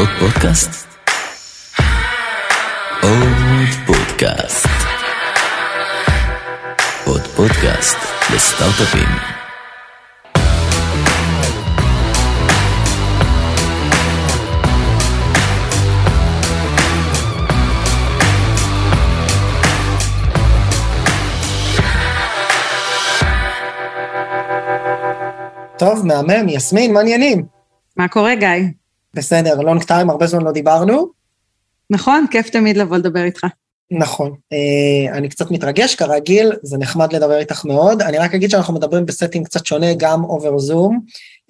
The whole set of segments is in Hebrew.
עוד פודקאסט? עוד פודקאסט. עוד פודקאסט לסטארט-אפים. טוב, מהמם, יסמין, מה העניינים? מה קורה, גיא? בסדר, long time, הרבה זמן לא דיברנו. נכון, כיף תמיד לבוא לדבר איתך. נכון. אה, אני קצת מתרגש, כרגיל, זה נחמד לדבר איתך מאוד. אני רק אגיד שאנחנו מדברים ב setting קצת שונה, גם over Zoom,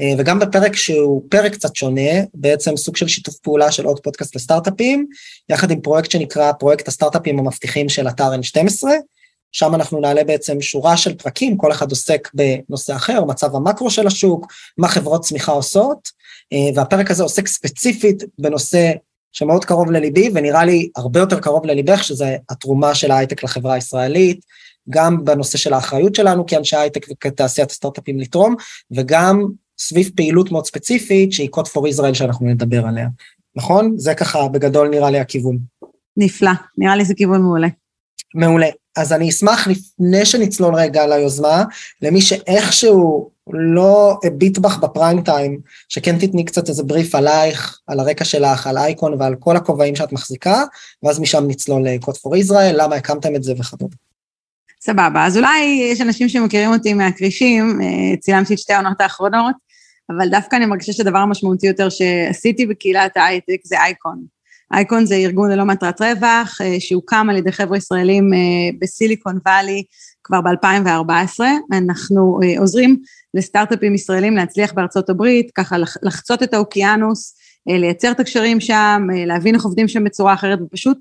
אה, וגם בפרק שהוא פרק קצת שונה, בעצם סוג של שיתוף פעולה של עוד פודקאסט לסטארט-אפים, יחד עם פרויקט שנקרא פרויקט הסטארט-אפים המבטיחים של אתר N12. שם אנחנו נעלה בעצם שורה של פרקים, כל אחד עוסק בנושא אחר, מצב המקרו של השוק, מה חברות צמיחה עושות, והפרק הזה עוסק ספציפית בנושא שמאוד קרוב לליבי, ונראה לי הרבה יותר קרוב לליבך, שזה התרומה של ההייטק לחברה הישראלית, גם בנושא של האחריות שלנו כאנשי הייטק וכתעשיית הסטארט-אפים לתרום, וגם סביב פעילות מאוד ספציפית, שהיא Code for Israel שאנחנו נדבר עליה. נכון? זה ככה בגדול נראה לי הכיוון. נפלא, נראה לי זה כיוון מעולה. מעולה. אז אני אשמח לפני שנצלול רגע ליוזמה, למי שאיכשהו לא הביט בך בפריים טיים, שכן תתני קצת איזה בריף עלייך, על הרקע שלך, על אייקון ועל כל הכובעים שאת מחזיקה, ואז משם נצלול ל-Code for Israel, למה הקמתם את זה וכדומה. סבבה, אז אולי יש אנשים שמכירים אותי מהכרישים, אה, צילמתי את שתי העונות האחרונות, אבל דווקא אני מרגישה שהדבר המשמעותי יותר שעשיתי בקהילת ההייטק זה אייקון. אייקון זה ארגון ללא מטרת רווח, אה, שהוקם על ידי חבר'ה ישראלים אה, בסיליקון וואלי כבר ב-2014. אנחנו עוזרים לסטארט-אפים ישראלים להצליח בארצות הברית, ככה לחצות את האוקיינוס, לייצר את הקשרים שם, להבין איך עובדים שם בצורה אחרת, ופשוט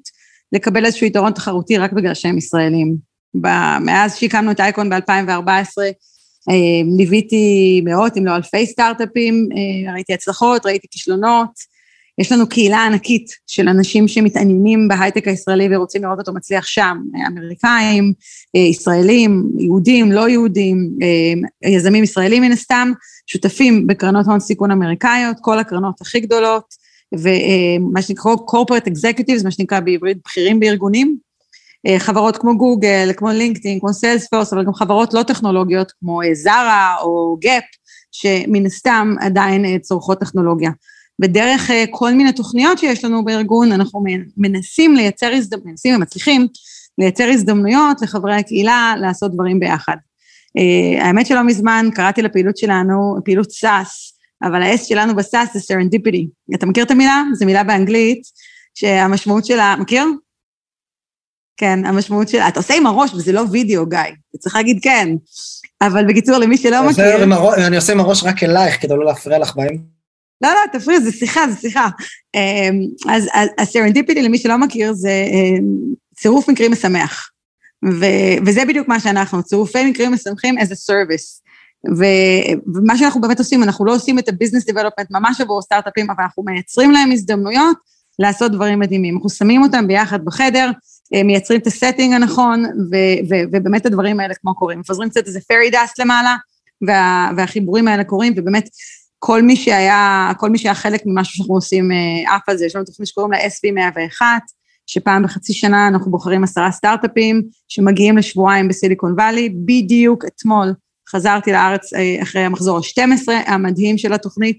לקבל איזשהו יתרון תחרותי רק בגלל שהם ישראלים. מאז שהקמנו את אייקון ב-2014, ליוויתי מאות אם לא אלפי סטארט-אפים, ראיתי הצלחות, ראיתי כישלונות, יש לנו קהילה ענקית של אנשים שמתעניינים בהייטק הישראלי ורוצים לראות אותו מצליח שם, אמריקאים, אה, ישראלים, יהודים, לא יהודים, אה, יזמים ישראלים מן הסתם, שותפים בקרנות הון סיכון אמריקאיות, כל הקרנות הכי גדולות, ומה אה, שנקרא corporate executives, מה שנקרא בעברית בכירים בארגונים, חברות כמו גוגל, כמו LinkedIn, כמו Salesforce, אבל גם חברות לא טכנולוגיות כמו Zara או Gap, שמן הסתם עדיין צורכות טכנולוגיה. ודרך אה, כל מיני תוכניות שיש לנו בארגון, אנחנו מנסים לייצר הזדמנויות, מנסים ומצליחים לייצר הזדמנויות לחברי הקהילה לעשות דברים ביחד. אה, האמת שלא מזמן קראתי לפעילות שלנו, פעילות SaaS, אבל ה-S שלנו ב SaaS זה serendipity. אתה מכיר את המילה? זו מילה באנגלית, שהמשמעות שלה, מכיר? כן, המשמעות שלה, אתה עושה עם הראש וזה לא וידאו, גיא, אתה צריך להגיד כן. אבל בקיצור, למי שלא מכיר... אני עושה עם הראש רק אלייך כדי לא להפריע לך בהם. לא, לא, תפריע, זה שיחה, זה שיחה. אמ, אז הסרנדיפיטי, למי שלא מכיר, זה אמ, צירוף מקרים משמח. ו- וזה בדיוק מה שאנחנו, צירופי מקרים משמחים as a service. ו- ומה שאנחנו באמת עושים, אנחנו לא עושים את ה-business development ממש עבור סטארט-אפים, אבל אנחנו מייצרים להם הזדמנויות לעשות דברים מדהימים. אנחנו שמים אותם ביחד בחדר, מייצרים את הסטינג הנכון, ו- ו- ובאמת הדברים האלה כמו קורים. מפזרים קצת איזה fairy dust למעלה, וה- והחיבורים האלה קורים, ובאמת כל מי שהיה, כל מי שהיה חלק ממשהו שאנחנו עושים אה, עף על זה, יש לנו תוכנית שקוראים לה SV101, שפעם בחצי שנה אנחנו בוחרים עשרה סטארט-אפים שמגיעים לשבועיים בסיליקון וואלי, בדיוק אתמול חזרתי לארץ אה, אחרי המחזור ה-12 המדהים של התוכנית,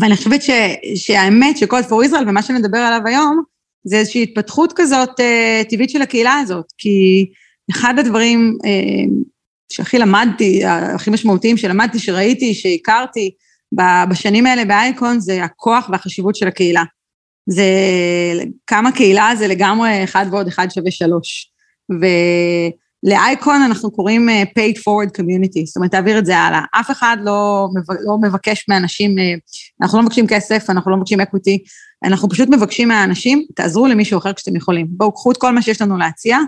ואני חושבת ש, שהאמת שקוד פור ישראל ומה שנדבר עליו היום, זה איזושהי התפתחות כזאת uh, טבעית של הקהילה הזאת, כי אחד הדברים שהכי למדתי, הכי משמעותיים שלמדתי, שראיתי, שהכרתי בשנים האלה באייקון, זה הכוח והחשיבות של הקהילה. זה, כמה קהילה זה לגמרי אחד ועוד אחד שווה שלוש. ולאייקון אנחנו קוראים אה, paid forward community, זאת אומרת, תעביר את זה הלאה. אף אחד לא, לא מבקש מאנשים, אה, אנחנו לא מבקשים כסף, אנחנו לא מבקשים אקוויטי, אנחנו פשוט מבקשים מהאנשים, תעזרו למישהו אחר כשאתם יכולים. בואו, קחו את כל מה שיש לנו להציע,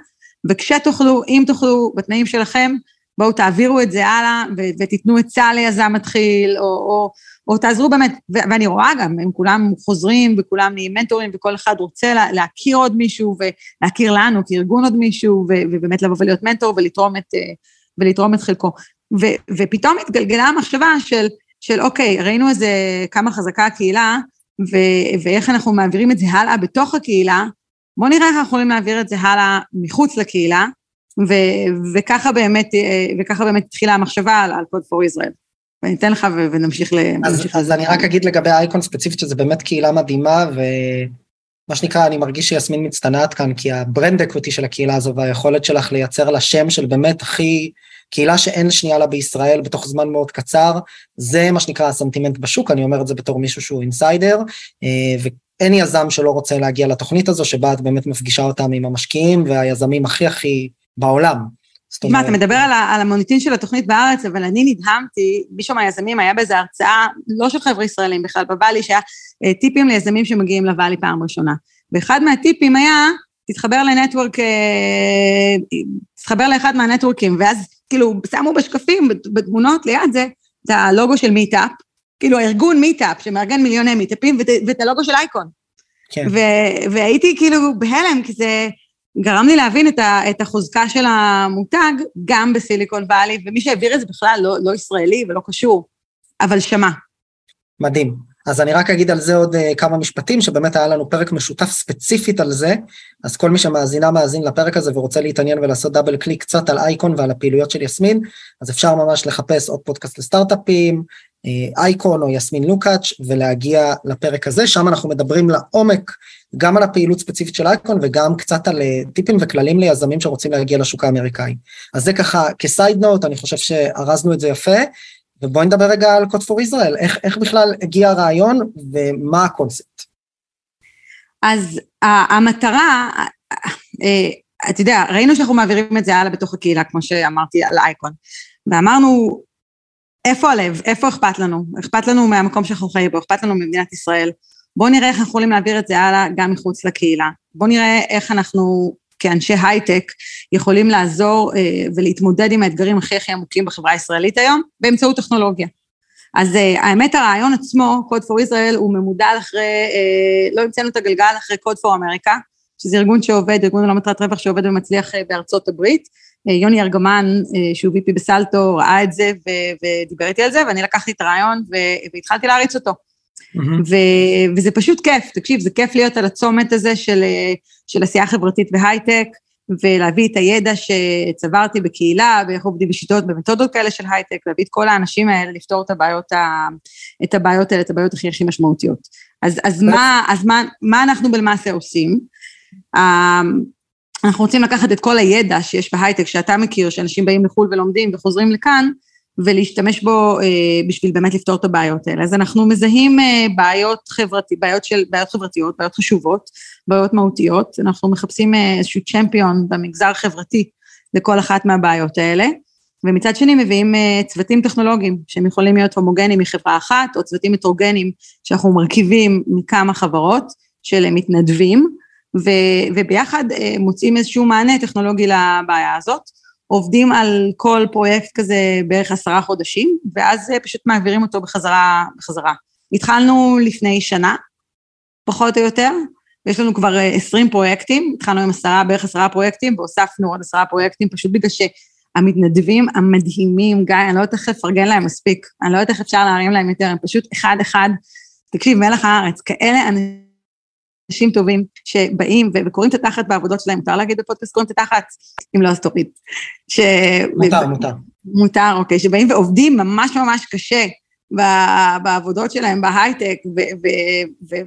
וכשתוכלו, אם תוכלו, בתנאים שלכם, בואו תעבירו את זה הלאה ו- ותיתנו עצה ליזם מתחיל, או, או, או תעזרו באמת, ו- ואני רואה גם, הם כולם חוזרים וכולם נהיים מנטורים וכל אחד רוצה לה- להכיר עוד מישהו ולהכיר לנו כארגון עוד מישהו, ו- ובאמת לבוא ולהיות מנטור ולתרום את, ולתרום את חלקו. ו- ופתאום התגלגלה המחשבה של, של אוקיי, ראינו איזה כמה חזקה הקהילה, ו- ואיך אנחנו מעבירים את זה הלאה בתוך הקהילה, בואו נראה איך אנחנו יכולים להעביר את זה הלאה מחוץ לקהילה, ו- וככה באמת, וככה באמת התחילה המחשבה על, על Code for Israel. ואני אתן לך ו- ונמשיך ל... אז, אז אני רק אגיד לגבי אייקון ספציפית שזה באמת קהילה מדהימה, ומה שנקרא, אני מרגיש שיסמין מצטנעת כאן, כי ה brand equity של הקהילה הזו והיכולת שלך לייצר לה שם של באמת הכי... קהילה שאין שנייה לה בישראל בתוך זמן מאוד קצר, זה מה שנקרא הסנטימנט בשוק, אני אומר את זה בתור מישהו שהוא אינסיידר, ואין יזם שלא רוצה להגיע לתוכנית הזו, שבה את באמת מפגישה אותם עם המשקיעים והיזמים הכי הכי בעולם. תשמע, אתה מדבר על, על המוניטין של התוכנית בארץ, אבל אני נדהמתי, מישהו מהיזמים היה באיזו הרצאה, לא של חבר'ה ישראלים בכלל, בוואלי, שהיה אה, טיפים ליזמים שמגיעים לוואלי פעם ראשונה. ואחד מהטיפים היה, תתחבר ל network, אה, תתחבר לאחד מהנטוורקים, ואז כאילו שמו בשקפים, בתמונות ליד זה, את הלוגו של Meetup, כאילו הארגון Meetup, שמארגן מיליוני מיטאפים, ואת, ואת הלוגו של אייקון. כן. ו- והייתי כאילו בהלם, כי זה גרם לי להבין את, ה- את החוזקה של המותג, גם בסיליקון וואלי, ומי שהעביר את זה בכלל לא, לא ישראלי ולא קשור, אבל שמע. מדהים. אז אני רק אגיד על זה עוד אה, כמה משפטים, שבאמת היה לנו פרק משותף ספציפית על זה, אז כל מי שמאזינה מאזין לפרק הזה ורוצה להתעניין ולעשות double click קצת על אייקון ועל הפעילויות של יסמין, אז אפשר ממש לחפש עוד פודקאסט לסטארט-אפים, אייקון או יסמין לוקאץ', ולהגיע לפרק הזה, שם אנחנו מדברים לעומק גם על הפעילות ספציפית של אייקון וגם קצת על אה, טיפים וכללים ליזמים שרוצים להגיע לשוק האמריקאי. אז זה ככה כ side note, אני חושב שארזנו את זה יפה. ובואי נדבר רגע על Code for Israel, איך, איך בכלל הגיע הרעיון ומה הקונספט. אז המטרה, אה, אתה יודע, ראינו שאנחנו מעבירים את זה הלאה בתוך הקהילה, כמו שאמרתי על אייקון, ואמרנו, איפה הלב, איפה אכפת לנו? אכפת לנו מהמקום שאנחנו חיים בו, אכפת לנו ממדינת ישראל. בואו נראה איך אנחנו יכולים להעביר את זה הלאה גם מחוץ לקהילה. בואו נראה איך אנחנו כאנשי הייטק יכולים לעזור אה, ולהתמודד עם האתגרים הכי הכי עמוקים בחברה הישראלית היום באמצעות טכנולוגיה. אז אה, האמת הרעיון עצמו, Code for Israel, הוא ממודל אחרי, אה, לא המצאנו את הגלגל אחרי Code for America, שזה ארגון שעובד, ארגון ללא מטרת רווח שעובד ומצליח אה, בארצות הברית. אה, יוני ארגמן, אה, שהוא VP בסלטו, ראה את זה ודיבר איתי על זה, ואני לקחתי את הרעיון והתחלתי להריץ אותו. ו- וזה פשוט כיף, תקשיב, זה כיף להיות על הצומת הזה של, של עשייה חברתית והייטק, ולהביא את הידע שצברתי בקהילה, ואיך עובדים בשיטות, במתודות כאלה של הייטק, להביא את כל האנשים האלה לפתור את הבעיות, ה, את הבעיות האלה, את הבעיות הכי הכי משמעותיות. אז, אז, מה, אז מה, מה אנחנו למעשה עושים? אנחנו רוצים לקחת את כל הידע שיש בהייטק, שאתה מכיר, שאנשים באים לחו"ל ולומדים וחוזרים לכאן, ולהשתמש בו אה, בשביל באמת לפתור את הבעיות האלה. אז אנחנו מזהים אה, בעיות, חברתי, בעיות, של, בעיות חברתיות, בעיות חשובות, בעיות מהותיות, אנחנו מחפשים אה, איזשהו צ'מפיון במגזר החברתי לכל אחת מהבעיות האלה, ומצד שני מביאים אה, צוותים טכנולוגיים שהם יכולים להיות הומוגנים מחברה אחת, או צוותים הטרוגנים שאנחנו מרכיבים מכמה חברות של מתנדבים, ו, וביחד אה, מוצאים איזשהו מענה טכנולוגי לבעיה הזאת. עובדים על כל פרויקט כזה בערך עשרה חודשים, ואז פשוט מעבירים אותו בחזרה. בחזרה. התחלנו לפני שנה, פחות או יותר, ויש לנו כבר עשרים פרויקטים, התחלנו עם עשרה, בערך עשרה פרויקטים, והוספנו עוד עשרה פרויקטים, פשוט בגלל שהמתנדבים המדהימים, גיא, אני לא יודעת איך לפרגן להם מספיק, אני לא יודעת איך אפשר להרים להם יותר, הם פשוט אחד-אחד, תקשיב, מלח הארץ, כאלה אנשים טובים שבאים וקוראים את התחת בעבודות שלהם, מותר להגיד בפודקאסט קוראים את התחת, אם לא אז תוריד. ש... מותר, מותר. מותר, אוקיי, שבאים ועובדים ממש ממש קשה בעבודות שלהם בהייטק,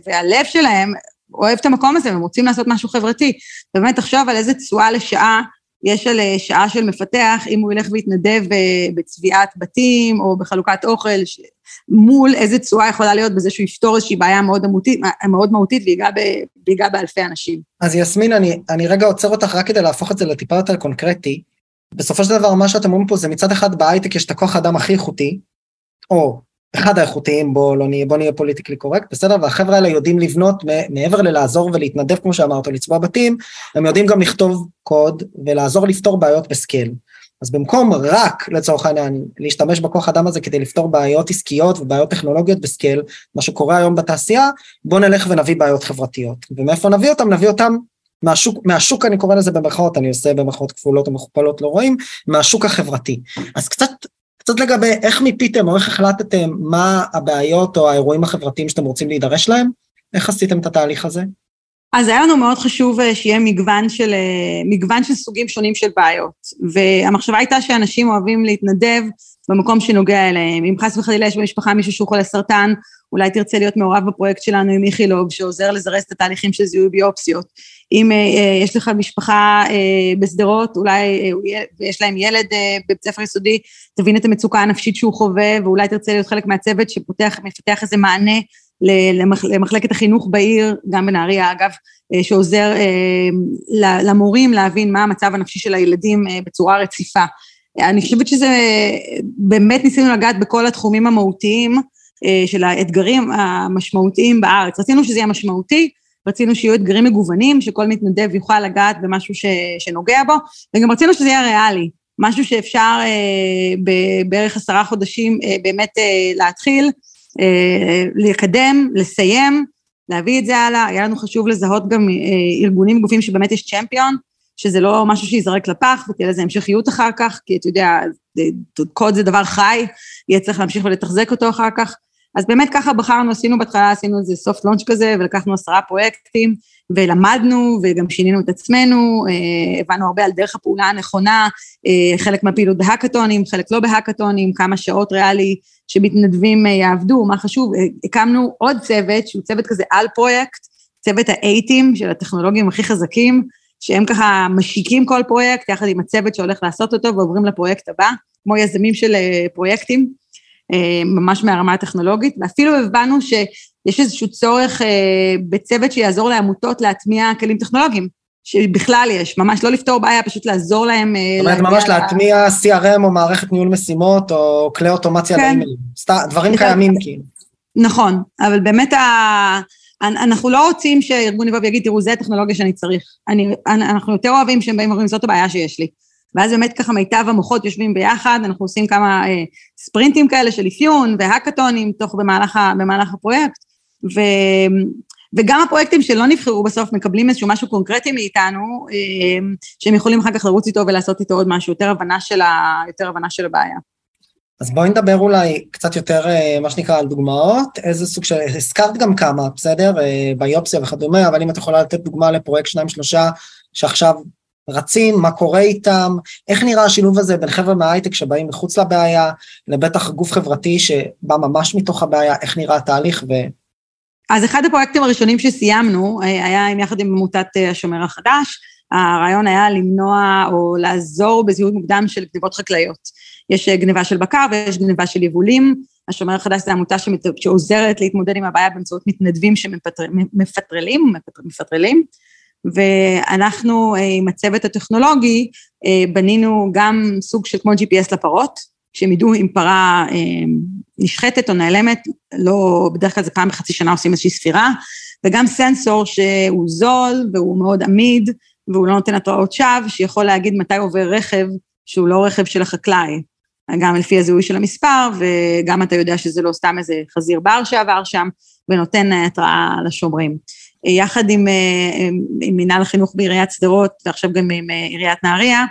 והלב שלהם אוהב את המקום הזה, והם רוצים לעשות משהו חברתי. באמת, תחשוב על איזה תשואה לשעה יש על אה, שעה של מפתח, אם הוא ילך ויתנדב אה, בצביעת בתים או בחלוקת אוכל, ש... מול איזה תשואה יכולה להיות בזה שהוא יפתור איזושהי בעיה מאוד מהותית, מאוד מהותית ויגע באלפי אנשים. אז יסמין, אני, אני רגע עוצר אותך רק כדי להפוך את זה לטיפה יותר קונקרטי. בסופו של דבר, מה שאתם אומרים פה זה מצד אחד בהייטק יש את הכוח האדם הכי איכותי, או אחד האיכותיים, בוא, לא נהיה, בוא נהיה politically correct, בסדר? והחבר'ה האלה יודעים לבנות, מעבר ללעזור ולהתנדב, כמו שאמרת, לצבוע בתים, הם יודעים גם לכתוב קוד ולעזור לפתור בעיות ב scale. אז במקום רק, לצורך העניין, להשתמש בכוח אדם הזה כדי לפתור בעיות עסקיות ובעיות טכנולוגיות בסקייל, מה שקורה היום בתעשייה, בוא נלך ונביא בעיות חברתיות. ומאיפה נביא אותם? נביא אותם מהשוק, מהשוק אני קורא לזה במרכאות, אני עושה במרכאות כפולות ומכופלות, לא רואים, מהשוק החברתי. אז קצת קצת לגבי איך מיפיתם או איך החלטתם מה הבעיות או האירועים החברתיים שאתם רוצים להידרש להם? איך עשיתם את התהליך הזה? אז היה לנו מאוד חשוב אה, שיהיה מגוון של, אה, מגוון של סוגים שונים של בעיות. והמחשבה הייתה שאנשים אוהבים להתנדב במקום שנוגע אליהם. אם חס וחלילה יש במשפחה מישהו שהוא חולה סרטן, אולי תרצה להיות מעורב בפרויקט שלנו עם איכילוב, שעוזר לזרז את התהליכים של זיהוי ביופסיות. אם אה, יש לך משפחה בשדרות, אולי יש להם ילד בבית ספר יסודי, תבין את המצוקה הנפשית שהוא חווה, ואולי תרצה להיות חלק מהצוות שפותח, מפתח איזה מענה למחלקת החינוך בעיר, גם בנהריה אגב, אה, שעוזר אה, למורים להבין מה המצב הנפשי של הילדים אה, בצורה רציפה. אני חושבת שזה, באמת ניסינו לגעת בכל התחומים המהותיים של האתגרים המשמעותיים בארץ. רצינו שזה יהיה משמעותי, רצינו שיהיו אתגרים מגוונים, שכל מתנדב יוכל לגעת במשהו ש, שנוגע בו, וגם רצינו שזה יהיה ריאלי, משהו שאפשר בערך עשרה חודשים באמת להתחיל, אה, לקדם, לסיים, להביא את זה הלאה. היה לנו חשוב לזהות גם אה, ארגונים, גופים שבאמת יש צ'מפיון, שזה לא משהו שייזרק לפח ותהיה לזה המשכיות אחר כך, כי אתה יודע, קוד זה דבר חי, יהיה צריך להמשיך ולתחזק אותו אחר כך. אז באמת ככה בחרנו, עשינו בהתחלה, עשינו איזה סופט לונץ' כזה, ולקחנו עשרה פרויקטים, ולמדנו, וגם שינינו את עצמנו, אה, הבנו הרבה על דרך הפעולה הנכונה, אה, חלק מהפעילות בהאקתונים, חלק לא בהאקתונים, כמה שעות ריאלי שמתנדבים אה, יעבדו, מה חשוב, הקמנו עוד צוות, שהוא צוות כזה על פרויקט, צוות האייטים של הטכנולוגים הכי חזקים, שהם ככה משיקים כל פרויקט יחד עם הצוות שהולך לעשות אותו ועוברים לפרויקט הבא, כמו יזמים של פרויקטים, ממש מהרמה הטכנולוגית, ואפילו הבנו ש... יש איזשהו צורך אה, בצוות שיעזור לעמותות להטמיע כלים טכנולוגיים, שבכלל יש, ממש לא לפתור בעיה, פשוט לעזור להם... אה, זאת אומרת, ממש להטמיע CRM או מערכת ניהול משימות או כלי אוטומציה כן. לאימיילים, דברים קיימים כאילו. נכון, אבל באמת ה... אנחנו לא רוצים שארגון יבוא ויגיד, תראו, זה הטכנולוגיה שאני צריך. אני, אנחנו יותר אוהבים שהם באים ואומרים, זאת הבעיה שיש לי. ואז באמת ככה מיטב המוחות יושבים ביחד, אנחנו עושים כמה אה, ספרינטים כאלה של אפיון והאקתונים תוך במהלך, במהלך הפרויקט, ו, וגם הפרויקטים שלא נבחרו בסוף מקבלים איזשהו משהו קונקרטי מאיתנו, אה, שהם יכולים אחר כך לרוץ איתו ולעשות איתו עוד משהו, יותר הבנה של, ה, יותר הבנה של הבעיה. אז בואי נדבר אולי קצת יותר, אה, מה שנקרא, על דוגמאות, איזה סוג של, הזכרת גם כמה, בסדר? אה, ביופסיה וכדומה, אבל אם את יכולה לתת דוגמה לפרויקט שניים שלושה, שעכשיו רצים, מה קורה איתם, איך נראה השילוב הזה בין חבר'ה מההייטק שבאים מחוץ לבעיה, לבטח גוף חברתי שבא ממש מתוך הבעיה, איך נראה התהליך ו... אז אחד הפרויקטים הראשונים שסיימנו אה, היה יחד עם עמותת אה, השומר החדש. הרעיון היה למנוע או לעזור בזיהוי מוקדם של גניבות חקלאיות. יש אה, גניבה של בקר ויש גניבה של יבולים. השומר החדש זו עמותה. שעוזרת להתמודד עם הבעיה באמצעות מתנדבים שמפטרלים, מפטרלים. ואנחנו עם הצוות הטכנולוגי בנינו גם סוג של כמו GPS לפרות, שהם ידעו אם פרה אה, נשחטת או נעלמת, לא, בדרך כלל זה פעם בחצי שנה עושים איזושהי ספירה, וגם סנסור שהוא זול והוא מאוד עמיד, והוא לא נותן התראות שווא, שיכול להגיד מתי עובר רכב שהוא לא רכב של החקלאי, גם לפי הזיהוי של המספר, וגם אתה יודע שזה לא סתם איזה חזיר בר שעבר שם, ונותן התראה לשומרים. יחד עם, עם, עם מנהל החינוך בעיריית שדרות, ועכשיו גם עם עיריית נהריה,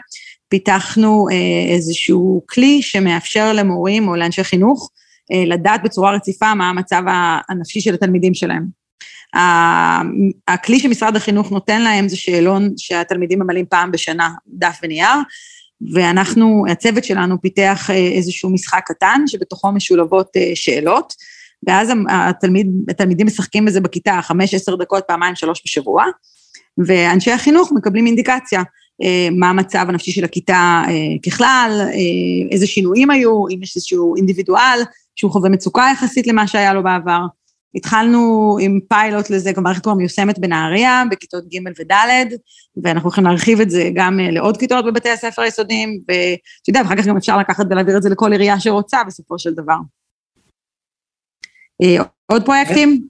פיתחנו אה, איזשהו כלי שמאפשר למורים או לאנשי חינוך אה, לדעת בצורה רציפה מה המצב הנפשי של התלמידים שלהם. הכלי שמשרד החינוך נותן להם זה שאלון שהתלמידים ממלאים פעם בשנה, דף ונייר, ואנחנו, הצוות שלנו פיתח אה, איזשהו משחק קטן שבתוכו משולבות שאלות, ואז התלמיד, התלמידים משחקים בזה בכיתה חמש, עשר דקות, פעמיים, שלוש בשבוע, ואנשי החינוך מקבלים אינדיקציה. אה, מה המצב הנפשי של הכיתה אה, ככלל, אה, איזה שינויים היו, אם יש איזשהו אינדיבידואל שהוא חווה מצוקה יחסית למה שהיה לו בעבר. התחלנו עם פיילוט לזה, גם מערכת כבר מיושמת בנהריה, בכיתות ג' וד', ואנחנו הולכים להרחיב את זה גם לעוד כיתות בבתי הספר היסודיים, ואתה יודע, ואחר כך גם אפשר לקחת ולהעביר את זה לכל עירייה שרוצה בסופו של דבר. עוד פרויקטים?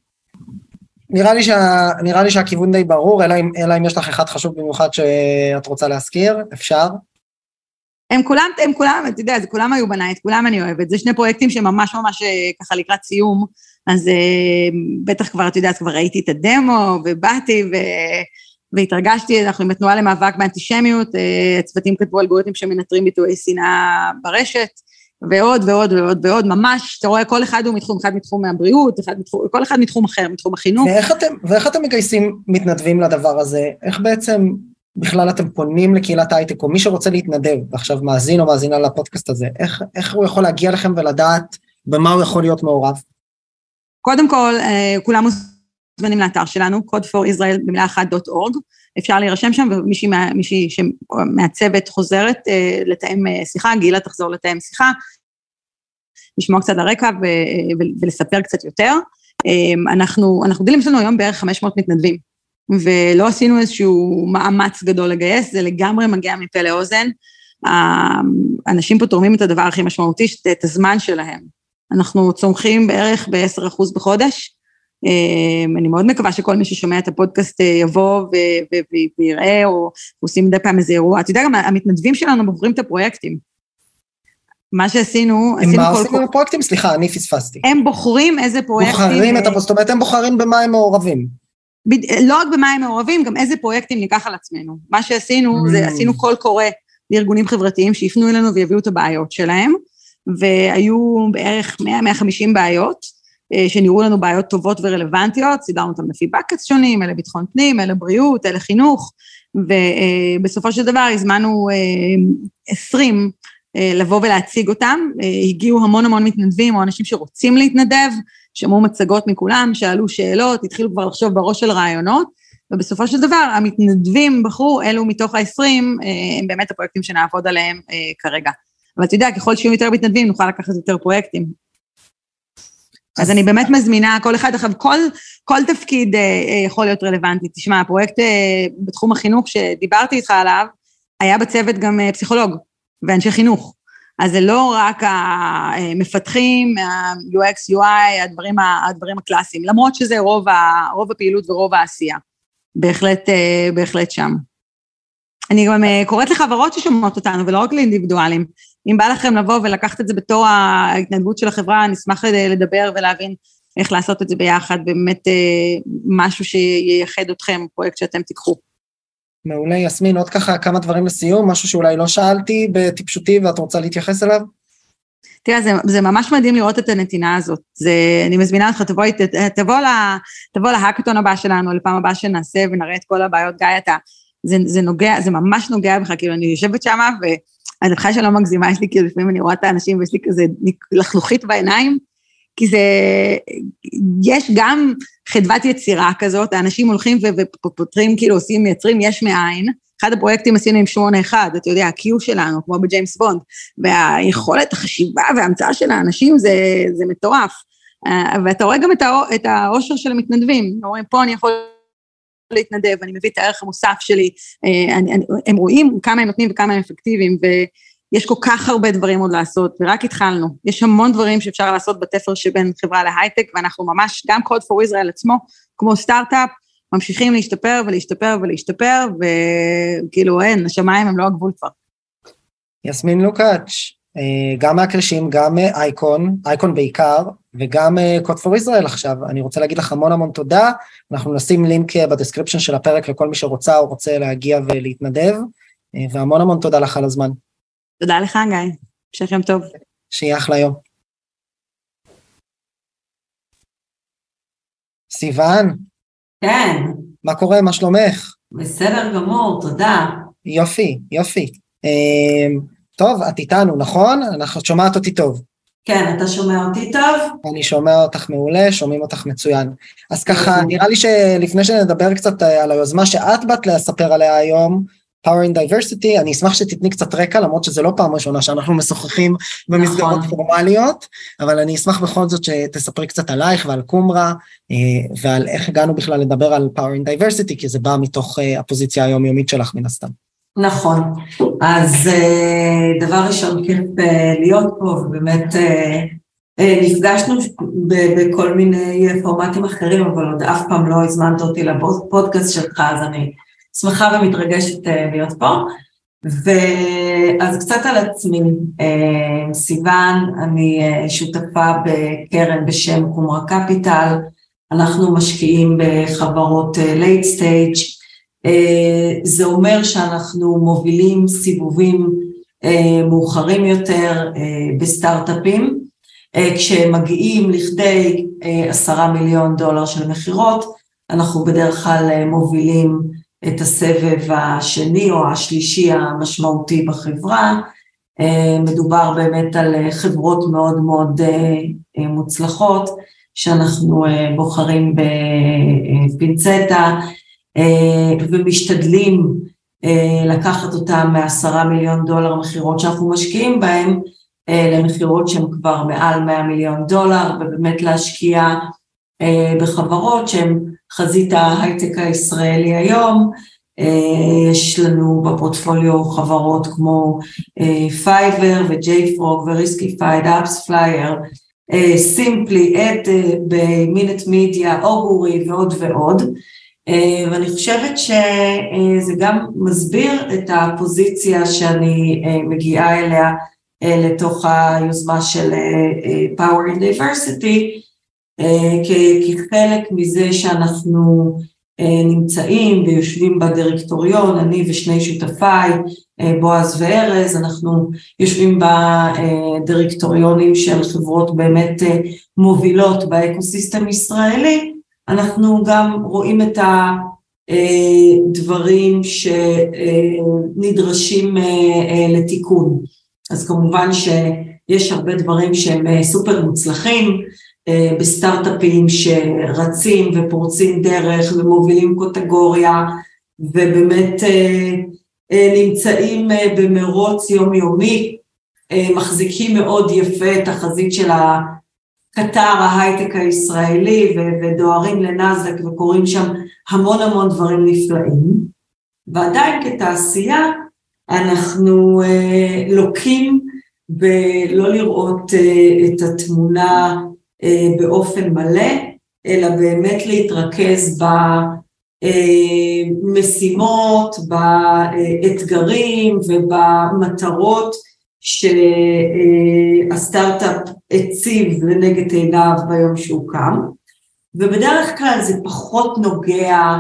נראה לי, שה, נראה לי שהכיוון די ברור, אלא אם, אלא אם יש לך אחד חשוב במיוחד שאת רוצה להזכיר, אפשר. הם כולם, הם כולם, אתה יודע, זה כולם היו בניי, את כולם אני אוהבת. זה שני פרויקטים שממש ממש אה, ככה לקראת סיום, אז uh, בטח כבר, את יודעת, כבר ראיתי את הדמו, ובאתי, ו... והתרגשתי, אנחנו עם התנועה למאבק באנטישמיות, הצוותים כתבו אלגוריתמים שמנטרים ביטויי שנאה ברשת, ועוד ועוד ועוד ועוד, ממש, אתה רואה, כל אחד הוא מתחום, אחד מתחום הבריאות, אחד מתחום, כל אחד מתחום אחר, מתחום החינוך. ואיך אתם, ואיך אתם מגייסים מתנדבים לדבר הזה? איך בעצם בכלל אתם פונים לקהילת ההייטק, או מי שרוצה להתנדב, ועכשיו מאזין או מאזינה לפודקאסט הזה, איך, איך הוא יכול להגיע לכם ולדעת במה הוא יכול להיות מעורב? קודם כל, אה, כולם מוזמנים לאתר שלנו, code for Israel במילה אחת אפשר להירשם שם, ומישהי מה, מהצוות חוזרת אה, לתאם אה, שיחה, גילה תחזור לתאם שיחה, לשמוע קצת הרקע ולספר קצת יותר. אנחנו, אנחנו גדילים, יש לנו היום בערך 500 מתנדבים, ולא עשינו איזשהו מאמץ גדול לגייס, זה לגמרי מגיע מפה לאוזן. האנשים פה תורמים את הדבר הכי משמעותי, את הזמן שלהם. אנחנו צומחים בערך ב-10% בחודש. אמ, אני מאוד מקווה שכל מי ששומע את הפודקאסט אה, יבוא ויראה, או עושים מדי פעם איזה אירוע. אתה יודע, גם המתנדבים שלנו בוחרים את הפרויקטים. מה שעשינו, עשינו כל... מה עושים עם הפרויקטים? סליחה, אני פספסתי. הם בוחרים איזה פרויקטים... בוחרים את הפרויקטים, זאת אומרת, הם בוחרים במה הם מעורבים. לא רק במה הם מעורבים, גם איזה פרויקטים ניקח על עצמנו. מה שעשינו, זה mm. עשינו קול קורא לארגונים חברתיים שיפנו אלינו ויביאו את הבעיות שלהם, והיו בערך 100-150 בעיות, אה, שנראו לנו בעיות טובות ורלוונטיות, סידרנו אותם לפי בקטס שונים, אלה ביטחון פנים, אלה בריאות, אלה חינוך, ובסופו של דבר הזמנו 20 אה, אה, לבוא ולהציג אותם. הגיעו המון המון מתנדבים או אנשים שרוצים להתנדב, שמעו מצגות מכולם, שאלו שאלות, התחילו כבר לחשוב בראש של רעיונות, ובסופו של דבר המתנדבים בחרו, אלו מתוך ה-20, הם באמת הפרויקטים שנעבוד עליהם כרגע. אבל אתה יודע, ככל שיהיו יותר מתנדבים, נוכל לקחת יותר פרויקטים. אז אני באמת מזמינה, כל אחד, עכשיו, כל, כל תפקיד אה, אה, יכול להיות רלוונטי. תשמע, הפרויקט אה, בתחום החינוך שדיברתי איתך עליו, היה בצוות גם אה, פסיכולוג ואנשי חינוך. אז זה לא רק המפתחים, ה-UX, UI, הדברים, הדברים הקלאסיים, למרות שזה רוב, ה, רוב הפעילות ורוב העשייה. בהחלט, אה, בהחלט שם. אני גם אה, קוראת לחברות ששומעות אותנו, ולא רק לאינדיבידואלים. אם בא לכם לבוא ולקחת את זה בתור ההתנדבות של החברה, אני אשמח לדבר ולהבין איך לעשות את זה ביחד, באמת אה, משהו שייחד אתכם, פרויקט שאתם תיקחו. מעולה, יסמין, עוד ככה כמה דברים לסיום, משהו שאולי לא שאלתי בטיפשותי ואת רוצה להתייחס אליו? תראה, זה, זה ממש מדהים לראות את הנתינה הזאת. זה, אני מזמינה אותך, תבוא, תבוא, תבוא להאקתון הבא שלנו, לפעם הבאה שנעשה ונראה את כל הבעיות. גיא, אתה, זה, זה נוגע, זה ממש נוגע בך, כאילו, אני יושבת שמה, ואני בכלל שלא מגזימה, יש לי, כאילו, לפעמים אני רואה את האנשים ויש לי כזה לחלוכית בעיניים, כי זה, יש גם חדוות יצירה כזאת, האנשים הולכים ופותרים, כאילו, עושים, מייצרים יש מאין. אחד הפרויקטים עשינו עם שמונה אחד, אתה יודע, ה-Q שלנו, כמו בג'יימס בונד, והיכולת, החשיבה וההמצאה של האנשים זה, זה מטורף. אה, ואתה רואה גם את העושר של המתנדבים, אומרים, פה אני יכול להתנדב, אני מביא את הערך המוסף שלי, אה, אני, אני, הם רואים כמה הם נותנים וכמה הם אפקטיביים, ויש כל כך הרבה דברים עוד לעשות, ורק התחלנו. יש המון דברים שאפשר לעשות בתפר שבין חברה להייטק, ואנחנו ממש, גם Code for Israel עצמו, כמו סטארט-אפ, ממשיכים להשתפר ולהשתפר ולהשתפר, וכאילו אין, השמיים הם לא הגבול כבר. יסמין לוקאץ', גם מהכרישים, גם ICON, ICON בעיקר, וגם Code for Israel עכשיו. אני רוצה להגיד לך המון המון תודה. אנחנו נשים לינק אה, ב description של הפרק לכל מי שרוצה או רוצה להגיע ולהתנדב, אה, והמון המון תודה לך על הזמן. תודה לך, גיא. המשך יום טוב. שיהיה אחלה יום. סיוון. כן. מה קורה? מה שלומך? בסדר גמור, תודה. יופי, יופי. טוב, את איתנו, נכון? את שומעת אותי טוב. כן, אתה שומע אותי טוב? אני שומע אותך מעולה, שומעים אותך מצוין. אז ככה, נראה לי שלפני שנדבר קצת אה, על היוזמה שאת באת לספר עליה היום, Power in Diversity, אני אשמח שתתני קצת רקע, למרות שזה לא פעם ראשונה שאנחנו משוחחים במסגרות נכון. פורמליות, אבל אני אשמח בכל זאת שתספרי קצת עלייך ועל קומרה, אה, ועל איך הגענו בכלל לדבר על Power in Diversity, כי זה בא מתוך אה, הפוזיציה היומיומית שלך מן הסתם. נכון. אז אה, דבר ראשון, כיף אה, להיות פה, ובאמת אה, נפגשנו בכל מיני פורמטים אחרים, אבל עוד אף פעם לא הזמנת אותי לפודקאסט שלך, אז אני שמחה ומתרגשת להיות פה. ואז קצת על עצמי, סיוון, אני שותפה בקרן בשם Qumra Capital, אנחנו משקיעים בחברות late stage, זה אומר שאנחנו מובילים סיבובים מאוחרים יותר בסטארט-אפים, כשהם מגיעים לכדי עשרה מיליון דולר של מכירות, אנחנו בדרך כלל מובילים את הסבב השני או השלישי המשמעותי בחברה, מדובר באמת על חברות מאוד מאוד מוצלחות, שאנחנו בוחרים בפינצטה ומשתדלים לקחת אותם מעשרה מיליון דולר מכירות שאנחנו משקיעים בהם למכירות שהן כבר מעל 100 מיליון דולר ובאמת להשקיע בחברות שהן חזית ההייטק הישראלי היום, יש לנו בפורטפוליו חברות כמו Fiverr ו JFrog ו Riskified, AppsFlyer, Simply, At-Bay, Minute Media, Augury ועוד ועוד, ואני חושבת שזה גם מסביר את הפוזיציה שאני מגיעה אליה לתוך היוזמה של Power and Diversity, כחלק מזה שאנחנו נמצאים ויושבים בדירקטוריון, אני ושני שותפיי, בועז וארז, אנחנו יושבים בדירקטוריונים של חברות באמת מובילות באקוסיסטם ישראלי, אנחנו גם רואים את הדברים שנדרשים לתיקון. אז כמובן שיש הרבה דברים שהם סופר מוצלחים, בסטארט-אפים שרצים ופורצים דרך ומובילים קוטגוריה ובאמת נמצאים במרוץ יומיומי, מחזיקים מאוד יפה את החזית של הקטר ההייטק הישראלי ודוהרים לנאסד"ק וקורים שם המון המון דברים נפלאים, ועדיין כתעשייה אנחנו לוקים בלא לראות את התמונה באופן מלא, אלא באמת להתרכז במשימות, באתגרים ובמטרות שהסטארט-אפ הציב לנגד עיניו ביום שהוא קם, ובדרך כלל זה פחות נוגע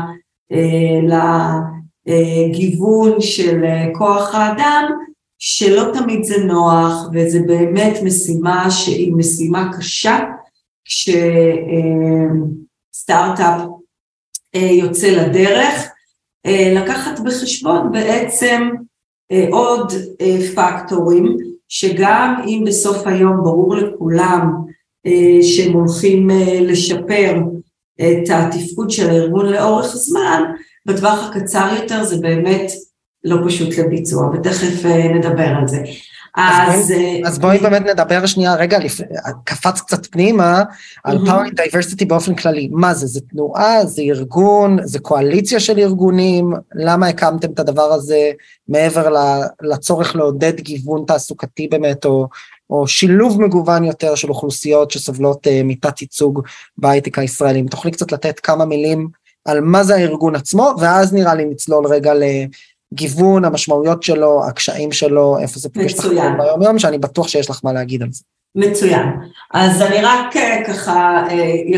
לגיוון של כוח האדם, שלא תמיד זה נוח וזה באמת משימה שהיא משימה קשה, כשסטארט-אפ יוצא לדרך, לקחת בחשבון בעצם עוד פקטורים, שגם אם בסוף היום ברור לכולם שהם הולכים לשפר את התפקוד של הארגון לאורך זמן, בטווח הקצר יותר זה באמת לא פשוט לביצוע, ותכף נדבר על זה. אז, אז בואי באמת נדבר שנייה, רגע. קפץ קצת פנימה, על. Power Diversity באופן כללי. מה זה? זה תנועה? זה ארגון? זה קואליציה של ארגונים? למה הקמתם את הדבר הזה מעבר לצורך לעודד גיוון תעסוקתי באמת, או, או שילוב מגוון יותר של אוכלוסיות שסובלות uh, מתת ייצוג בהייטק הישראלי? אם תוכלי קצת לתת כמה מילים על מה זה הארגון עצמו, ואז נראה לי נצלול רגע ל... גיוון, המשמעויות שלו, הקשיים שלו, איפה זה פוגש לך ביום יום, שאני בטוח שיש לך מה להגיד על זה. מצוין. אז אני רק ככה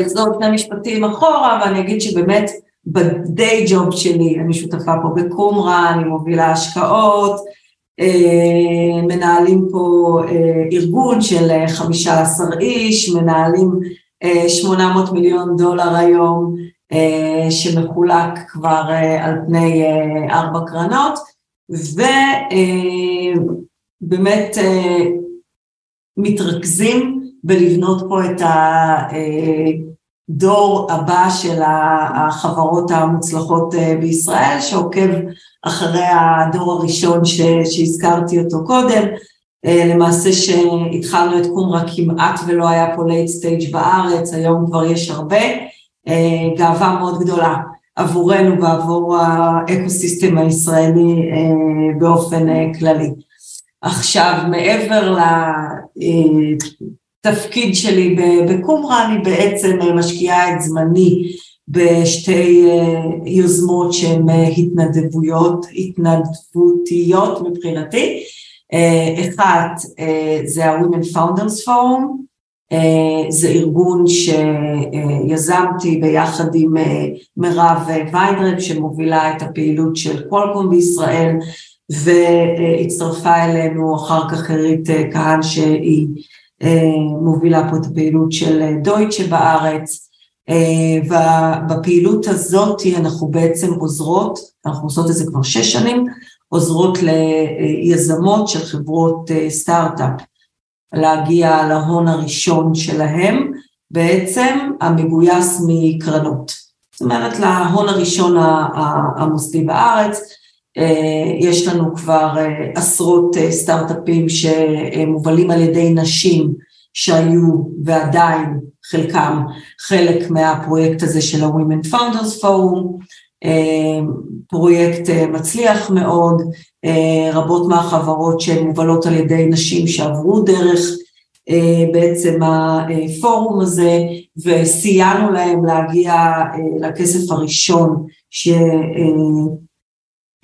אחזור שני משפטים אחורה, ואני אגיד שבאמת בדיי ג'וב שלי, אני שותפה פה בקומרה, אני מובילה השקעות, מנהלים פה ארגון של 15 איש, מנהלים 800 מיליון דולר היום, שמחולק כבר על פני ארבע קרנות, ובאמת מתרכזים בלבנות פה את הדור הבא של החברות המוצלחות בישראל, שעוקב אחרי הדור הראשון שהזכרתי אותו קודם, למעשה שהתחלנו את Qumra כמעט ולא היה פה late stage בארץ, היום כבר יש הרבה, גאווה מאוד גדולה עבורנו ועבור ה ecosystem הישראלי באופן כללי. עכשיו, מעבר לתפקיד שלי ב Qumra, אני בעצם משקיעה את זמני בשתי יוזמות שהן התנדבויות, התנדבותיות מבחינתי. אחת זה ה-Women Founders Forum, זה ארגון שיזמתי ביחד עם מירב ויינרב שמובילה את הפעילות של קולקום בישראל והצטרפה אלינו אחר כך עירית כהן שהיא מובילה פה את הפעילות של דויטשה בארץ, ובפעילות הזאת אנחנו בעצם עוזרות, אנחנו עושות את זה כבר שש שנים, עוזרות ליזמות של חברות סטארט-אפ להגיע להון הראשון שלהם, בעצם המגויס מקרנות. זאת אומרת להון הראשון המוסדי בארץ, יש לנו כבר עשרות סטארט-אפים שמובלים על ידי נשים שהיו ועדיין חלקם חלק מהפרויקט הזה של ה-Women Founders Forum, פרויקט מצליח מאוד, רבות מהחברות שהן מובלות על ידי נשים שעברו דרך בעצם הפורום הזה וסייענו להם להגיע לכסף הראשון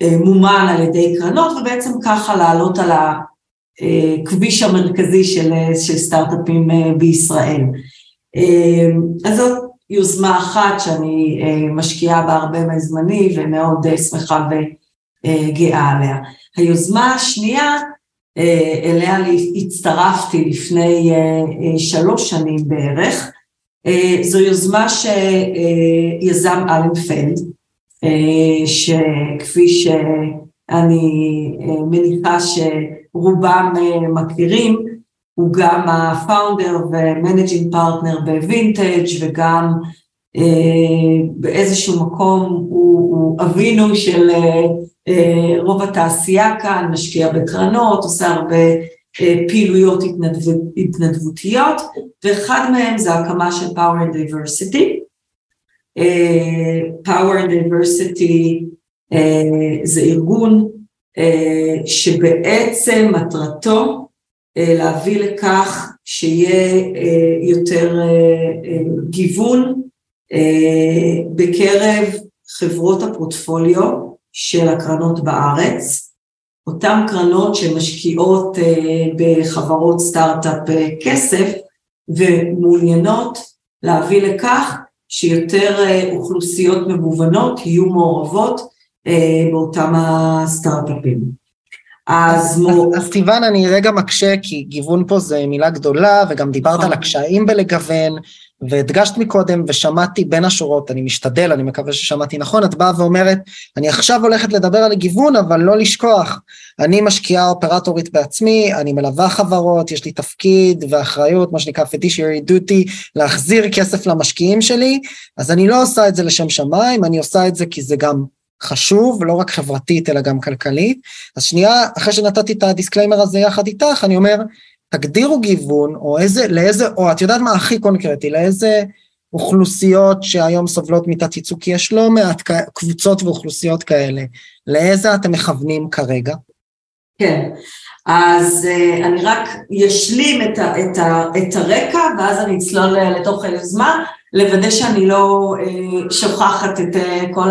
שמומן על ידי קרנות ובעצם ככה לעלות על הכביש המרכזי של, של סטארט-אפים בישראל. אז זאת יוזמה אחת שאני משקיעה בה הרבה מזמני ומאוד שמחה וגאה עליה. היוזמה השנייה, אליה הצטרפתי לפני שלוש שנים בערך, זו יוזמה שיזם אלן פלד, שכפי שאני מניחה שרובם מכירים, הוא גם ה founder ו managing partner ב Vintage וגם אה, באיזשהו מקום הוא, הוא אבינו של אה, רוב התעשייה כאן, משקיע בקרנות, עושה הרבה אה, פעילויות התנדב, התנדבותיות, ואחד מהם זה הקמה של Power in Diversity. אה, Power and Diversity אה, זה ארגון שבעצם מטרתו להביא לכך שיהיה אה, יותר אה, גיוון בקרב חברות הפורטפוליו של הקרנות בארץ, אותן קרנות שמשקיעות בחברות סטארט-אפ כסף ומעוניינות להביא לכך שיותר אוכלוסיות מגוונות יהיו מעורבות באותם הסטארט-אפים. אז אז סיוון, אני רגע מקשה, כי גיוון פה זה מילה גדולה, וגם דיברת על הקשיים בלגוון, והדגשת מקודם, ושמעתי בין השורות, אני משתדל, אני מקווה ששמעתי נכון, את באה ואומרת, אני עכשיו הולכת לדבר על גיוון, אבל לא לשכוח, אני משקיעה אופרטורית בעצמי, אני מלווה חברות, יש לי תפקיד ואחריות, מה שנקרא fiduciary duty, להחזיר כסף למשקיעים שלי, אז אני לא עושה את זה לשם שמיים, אני עושה את זה כי זה גם חשוב, לא רק חברתית אלא גם כלכלית. אז שנייה, אחרי שנתתי את ה disclaimer הזה יחד איתך, אני אומר, תגדירו גיוון, או איזה, לאיזה, או את יודעת מה הכי קונקרטי, לאיזה אוכלוסיות שהיום סובלות מתת ייצוג, כי יש לא מעט קבוצות ואוכלוסיות כאלה, לאיזה אתם מכוונים כרגע? כן, אז uh, אני רק אשלים את, את, את הרקע, ואז אני אצלול לתוך היוזמה, לוודא שאני לא שוכחת את כל.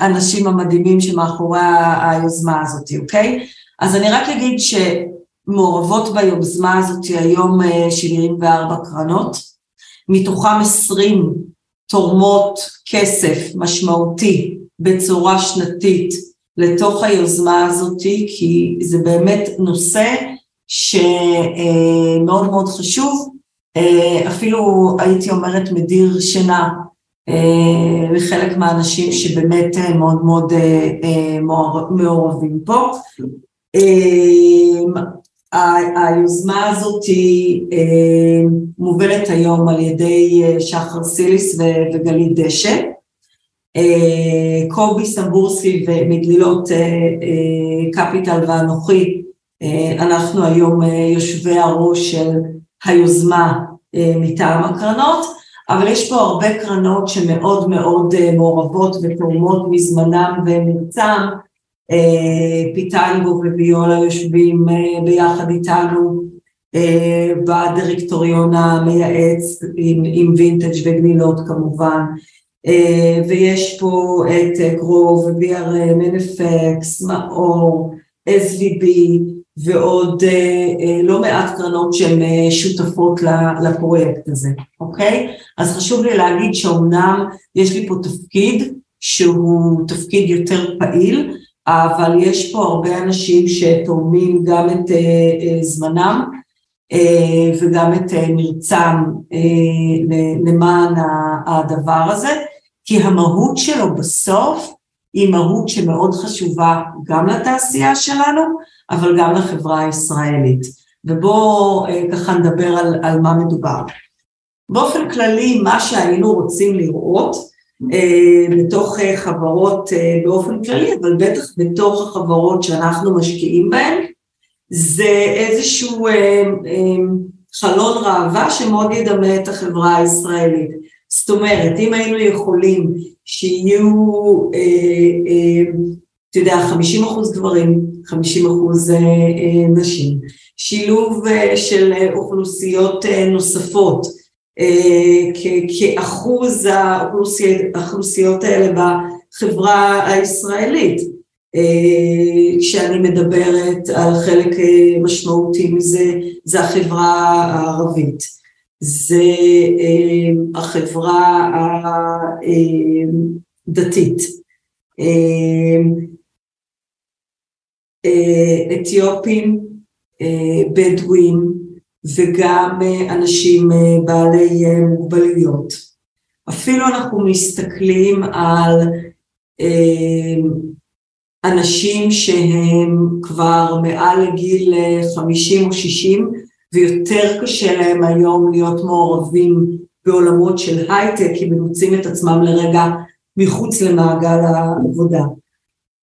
האנשים אה, המדהימים שמאחורי היוזמה הזאת, אוקיי? אז אני רק אגיד שמעורבות ביוזמה הזאת היום 74 אה, קרנות, מתוכם 20 תורמות כסף משמעותי בצורה שנתית לתוך היוזמה הזאת, כי זה באמת נושא שמאוד אה, מאוד חשוב, אפילו הייתי אומרת מדיר שינה וחלק אה, מהאנשים שבאמת אה, מאוד מאוד אה, מעורבים פה. היוזמה הזאת היא מובלת היום על ידי שחר סיליס וגלית דשא. קובי סמבורסקי ומגלילות קפיטל ואנוכי, אנחנו היום יושבי הראש של היוזמה מטעם הקרנות. אבל יש פה הרבה קרנות שמאוד מאוד אה, מעורבות ותורמות מזמנם ומרצם. אה, פיטנגו וויולה יושבים אה, ביחד איתנו בדירקטוריון המייעץ עם, עם וינטג' וגלילות כמובן. ויש פה את גרוב, BRM, NFX, מאור, SVB, ועוד אה, אה, לא מעט קרנות שהן אה, שותפות לפרויקט הזה, אוקיי? אז חשוב לי להגיד שאומנם יש לי פה תפקיד שהוא תפקיד יותר פעיל, אבל יש פה הרבה אנשים שתורמים גם את זמנם וגם את מרצם למען הדבר הזה, כי המהות שלו בסוף היא מהות שמאוד חשובה גם לתעשייה שלנו, אבל גם לחברה הישראלית. ובואו ככה נדבר על, על מה מדובר. באופן כללי, מה שהיינו רוצים לראות אה, בתוך אה, חברות אה, באופן כללי, אבל בטח בתוך החברות שאנחנו משקיעים בהן, זה איזשהו חלון ראווה שמאוד ידמה את החברה הישראלית. זאת אומרת, אם היינו יכולים שיהיו, אתה יודע, 50 אחוז גברים, 50 אחוז נשים, שילוב של אוכלוסיות נוספות, כאחוז האוכלוסיות האלה בחברה הישראלית. כשאני מדברת על חלק משמעותי מזה, זה החברה הערבית. זה החברה הדתית. אתיופים, בדואים, וגם אה, אנשים אה, בעלי אה, מוגבלויות. אפילו אנחנו מסתכלים על אנשים שהם כבר מעל לגיל 50 או 60 ויותר קשה להם היום להיות מעורבים בעולמות של הייטק, כי הם מוצאים את עצמם לרגע מחוץ למעגל העבודה.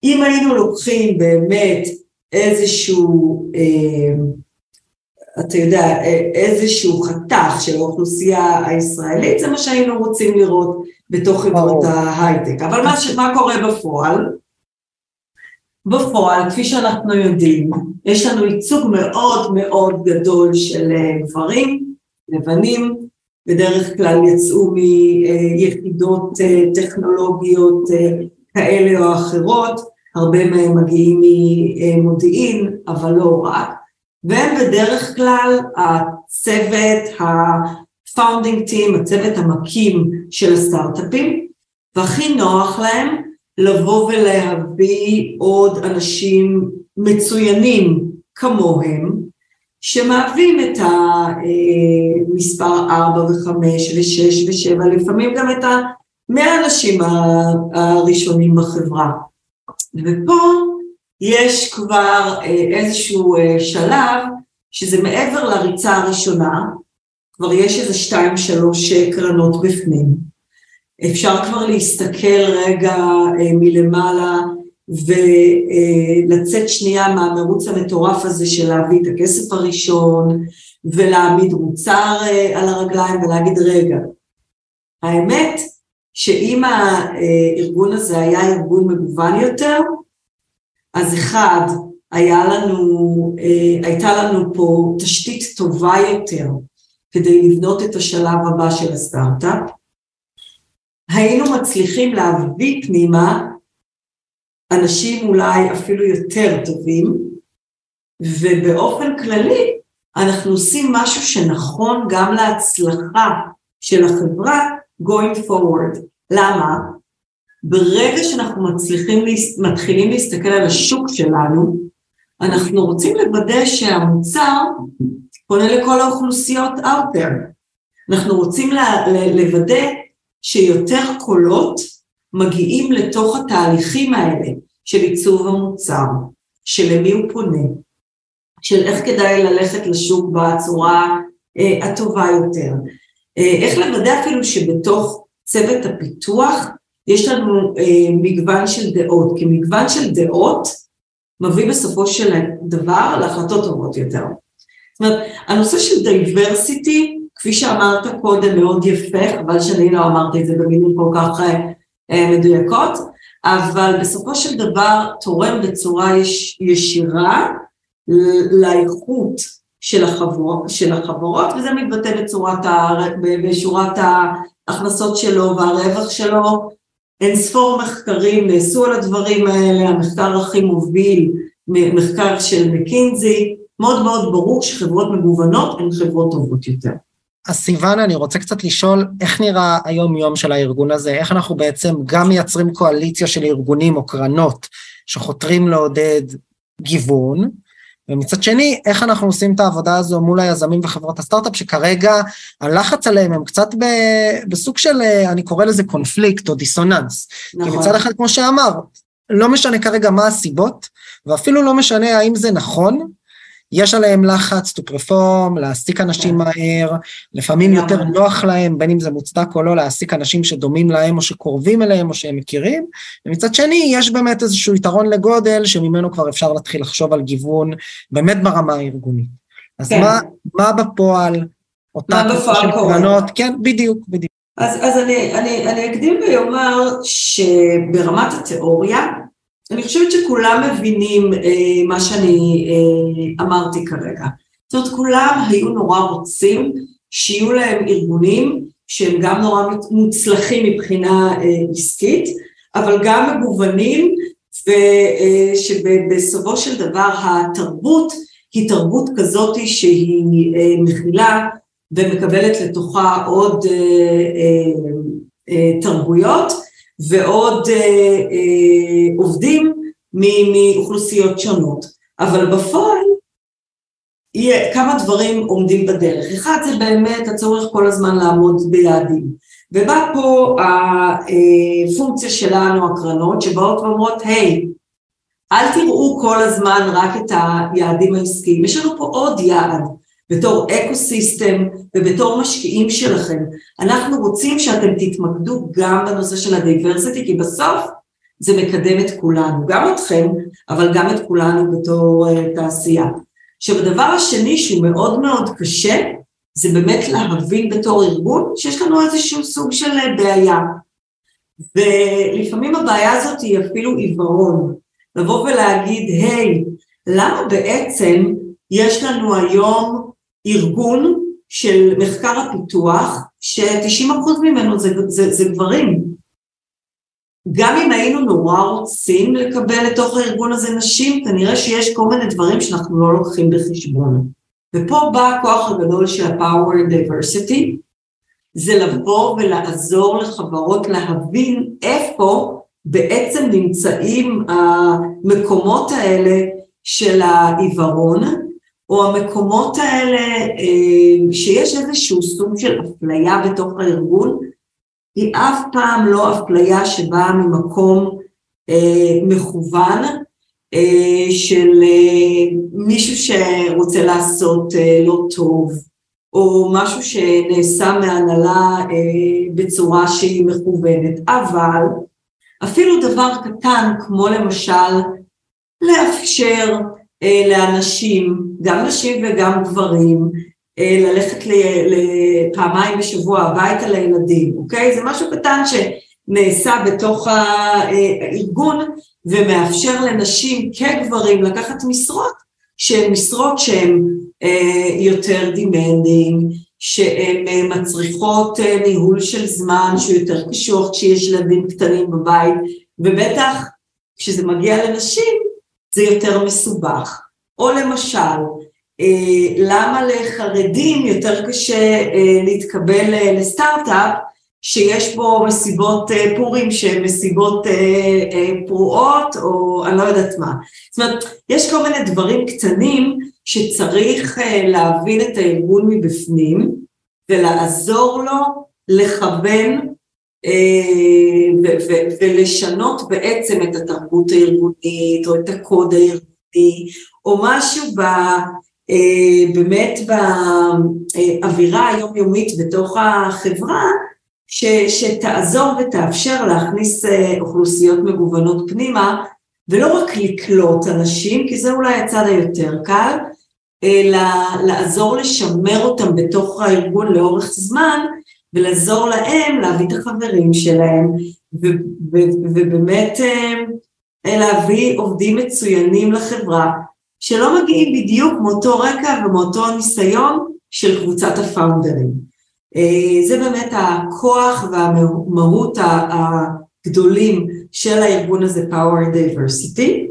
אם היינו לוקחים באמת איזשהו אה, אתה יודע, איזשהו חתך של האוכלוסייה הישראלית, זה מה שהיינו רוצים לראות בתוך חברות ההייטק. אבל מה, מה קורה בפועל? בפועל, כפי שאנחנו יודעים, יש לנו ייצוג מאוד מאוד גדול של אה, גברים, לבנים, בדרך כלל יצאו מיחידות אה, טכנולוגיות אה, כאלה או אחרות, הרבה מהם מגיעים ממודיעין, אבל לא רק. והם בדרך כלל הצוות ה-founding team, הצוות המקים של הסטארט-אפים, והכי נוח להם לבוא ולהביא עוד אנשים מצוינים כמוהם, שמהווים את המספר 4 ו-5 ו-6 ו-7, לפעמים גם את המאה אנשים הראשונים בחברה. ופה יש כבר אה, איזשהו אה, שלב שזה מעבר לריצה הראשונה, כבר יש איזה שתיים שלוש אה, קרנות בפנים. אפשר כבר להסתכל רגע מלמעלה ולצאת שנייה מהמרוץ המטורף הזה של להביא את הכסף הראשון ולהעמיד מוצר על הרגליים ולהגיד רגע, האמת שאם הארגון הזה היה ארגון מגוון יותר, אז אחד, היה לנו, אה, הייתה לנו פה תשתית טובה יותר כדי לבנות את השלב הבא של הסטארט-אפ. היינו מצליחים להביא פנימה אנשים אולי אפילו יותר טובים, ובאופן כללי אנחנו עושים משהו שנכון גם להצלחה של החברה going forward. למה? ברגע שאנחנו מצליחים, מתחילים להסתכל על השוק שלנו, אנחנו רוצים לוודא שהמוצר פונה לכל האוכלוסיות out there. אנחנו רוצים לוודא שיותר קולות מגיעים לתוך התהליכים האלה של עיצוב המוצר, של למי הוא פונה, של איך כדאי ללכת לשוק בצורה אה, הטובה יותר. אה, איך לוודא אפילו שבתוך צוות הפיתוח יש לנו אה, מגוון של דעות, כי מגוון של דעות מביא בסופו של דבר להחלטות טובות יותר. זאת אומרת, הנושא של דייברסיטי, כפי שאמרת קודם, מאוד יפה, חבל שאני לא אמרתי את זה במילים כל כך אה, אה, מדויקות, אבל בסופו של דבר תורם בצורה יש, ישירה לאיכות של, החבור, של החברות, וזה מתבטא בצורת ה, בשורת ההכנסות שלו והרווח שלו, אין ספור מחקרים נעשו על הדברים האלה, המחקר הכי מוביל, מחקר של מקינזי, מאוד מאוד ברור שחברות מגוונות הן חברות טובות יותר. אז סיוון, אני רוצה קצת לשאול, איך נראה היום-יום של הארגון הזה? איך אנחנו בעצם גם מייצרים קואליציה של ארגונים או קרנות שחותרים לעודד גיוון, ומצד שני, איך אנחנו עושים את העבודה הזו מול היזמים וחברות הסטארט-אפ, שכרגע הלחץ עליהם הם קצת ב, בסוג של, אני קורא לזה קונפליקט או דיסוננס. נכון. כי מצד אחד, כמו שאמר, לא משנה כרגע מה הסיבות, ואפילו לא משנה האם זה נכון, יש עליהם לחץ to perform, להעסיק אנשים מהר, לפעמים יותר נוח להם, בין אם זה מוצדק או לא, להעסיק אנשים שדומים להם או שקרובים אליהם או שהם מכירים, ומצד שני יש באמת איזשהו יתרון לגודל שממנו כבר אפשר להתחיל לחשוב על גיוון באמת ברמה הארגונית. אז כן. מה, מה בפועל, אותה תקופה של קרנות, כן, בדיוק, בדיוק. אז, אז אני, אני, אני אקדים ואומר שברמת התיאוריה, אני חושבת שכולם מבינים אה, מה שאני אה, אמרתי כרגע. זאת אומרת, כולם היו נורא רוצים שיהיו להם ארגונים שהם גם נורא מוצלחים מבחינה אה, עסקית, אבל גם מגוונים, ושבסופו אה, של דבר התרבות היא תרבות כזאת שהיא אה, מכילה ומקבלת לתוכה עוד אה, תרבויות, ועוד אה, אה, עובדים מאוכלוסיות שונות. אבל בפועל יהיה, כמה דברים עומדים בדרך. אחד זה באמת הצורך כל הזמן לעמוד ביעדים. ובא פה הפונקציה שלנו, הקרנות, שבאות ואומרות, היי, אל תראו כל הזמן רק את היעדים העסקיים, יש לנו פה עוד יעד. בתור אקו סיסטם ובתור משקיעים שלכם. אנחנו רוצים שאתם תתמקדו גם בנושא של הדייברסיטי, כי בסוף זה מקדם את כולנו, גם אתכם, אבל גם את כולנו בתור uh, תעשייה. עכשיו הדבר השני שהוא מאוד מאוד קשה, זה באמת להבין בתור ארגון שיש לנו איזשהו סוג של uh, בעיה. ולפעמים הבעיה הזאת היא אפילו עיוורון. לבוא ולהגיד, היי, hey, למה בעצם יש לנו היום ארגון של מחקר הפיתוח, ש-90% ממנו זה, זה, זה גברים. גם אם היינו נורא רוצים לקבל לתוך הארגון הזה נשים, כנראה שיש כל מיני דברים שאנחנו לא לוקחים בחשבון. ופה בא הכוח הגדול של ה-Power Diversity, זה לבוא ולעזור לחברות להבין איפה בעצם נמצאים המקומות האלה של העיוורון, או המקומות האלה אה, שיש איזשהו סוג של אפליה בתוך הארגון, היא אף פעם לא אפליה שבאה ממקום אה, מכוון אה, של מישהו שרוצה לעשות לא טוב, או משהו שנעשה מהנהלה בצורה שהיא מכוונת, אבל אפילו דבר קטן כמו למשל לאפשר לאנשים, גם נשים וגם גברים, אה, ללכת פעמיים בשבוע הביתה לילדים, אוקיי? זה משהו קטן שנעשה בתוך הארגון ומאפשר לנשים כגברים לקחת משרות שהן משרות שהן אה, יותר demanding, שהן מצריכות ניהול של זמן שהוא יותר קשוח כשיש ילדים קטנים בבית, ובטח כשזה מגיע לנשים זה יותר מסובך. או למשל, אה, למה לחרדים יותר קשה אה, להתקבל אה, לסטארט-אפ שיש בו מסיבות פורים שהן מסיבות פרועות או אני לא יודעת מה. זאת אומרת, יש כל מיני דברים קטנים שצריך להבין את הארגון מבפנים ולעזור לו לכוון ולשנות בעצם את התרבות הארגונית או את הקוד הארגוני או משהו ב, אה, באמת באווירה היומיומית בתוך החברה ש, שתעזור ותאפשר להכניס אה, אוכלוסיות מגוונות פנימה ולא רק לקלוט אנשים, כי זה אולי הצד היותר קל, אלא לעזור לשמר אותם בתוך הארגון לאורך זמן ולעזור להם להביא את החברים שלהם, ובאמת אה, להביא עובדים מצוינים לחברה, שלא מגיעים בדיוק מאותו רקע ומאותו ניסיון של קבוצת הפאונדרים. אה, זה באמת הכוח והמהות הגדולים של הארגון הזה, Power Diversity.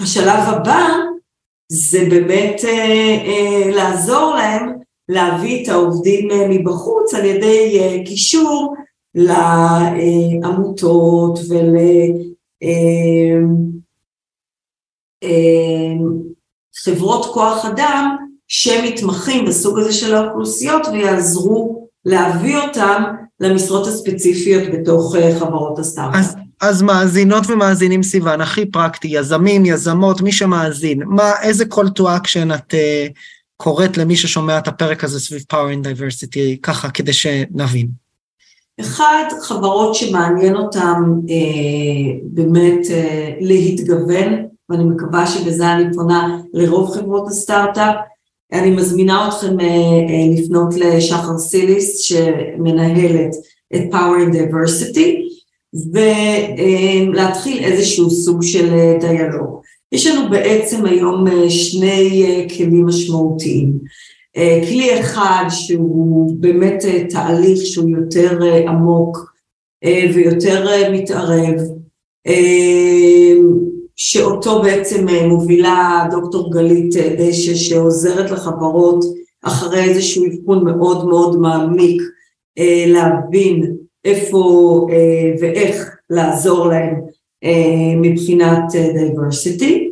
השלב הבא זה באמת אה, לעזור להם להביא את העובדים מבחוץ על ידי קישור לעמותות ולחברות כוח אדם שמתמחים בסוג הזה של האוכלוסיות ויעזרו להביא אותם למשרות הספציפיות בתוך חברות הסטארט-אפ. אז, אז מאזינות ומאזינים סיוון, הכי פרקטי, יזמים, יזמות, מי שמאזין, מה, איזה call to action את uh, קוראת למי ששומע את הפרק הזה סביב power and diversity, ככה כדי שנבין? אחד, חברות שמעניין אותם אה, באמת אה, להתגוון, ואני מקווה שבזה אני פונה לרוב חברות הסטארט-אפ. אני מזמינה אתכם אה, אה, לפנות לשחר סיליס שמנהלת את Power and Diversity, ולהתחיל אה, איזשהו סוג של אה, דיאלוג. יש לנו בעצם היום אה, שני אה, כלים משמעותיים. אה, כלי אחד שהוא באמת תהליך שהוא יותר עמוק ויותר מתערב, שאותו בעצם מובילה דוקטור גלית דשא שעוזרת לחברות אחרי איזשהו אבחון מאוד מאוד מעמיק להבין איפה ואיך לעזור להם מבחינת diversity.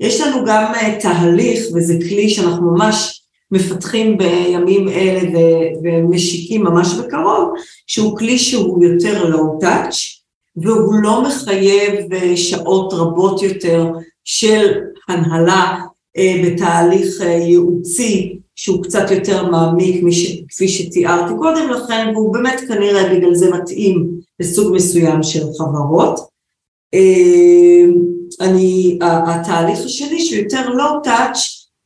יש לנו גם תהליך וזה כלי שאנחנו ממש מפתחים בימים אלה ומשיקים ממש בקרוב, שהוא כלי שהוא יותר low touch, והוא לא מחייב אה, שעות רבות יותר של הנהלה אה, בתהליך אה, ייעוצי שהוא קצת יותר מעמיק כפי שתיארתי קודם לכן, והוא באמת כנראה בגלל זה מתאים לסוג מסוים של חברות. אני, התהליך השני שהוא יותר לואו טאץ'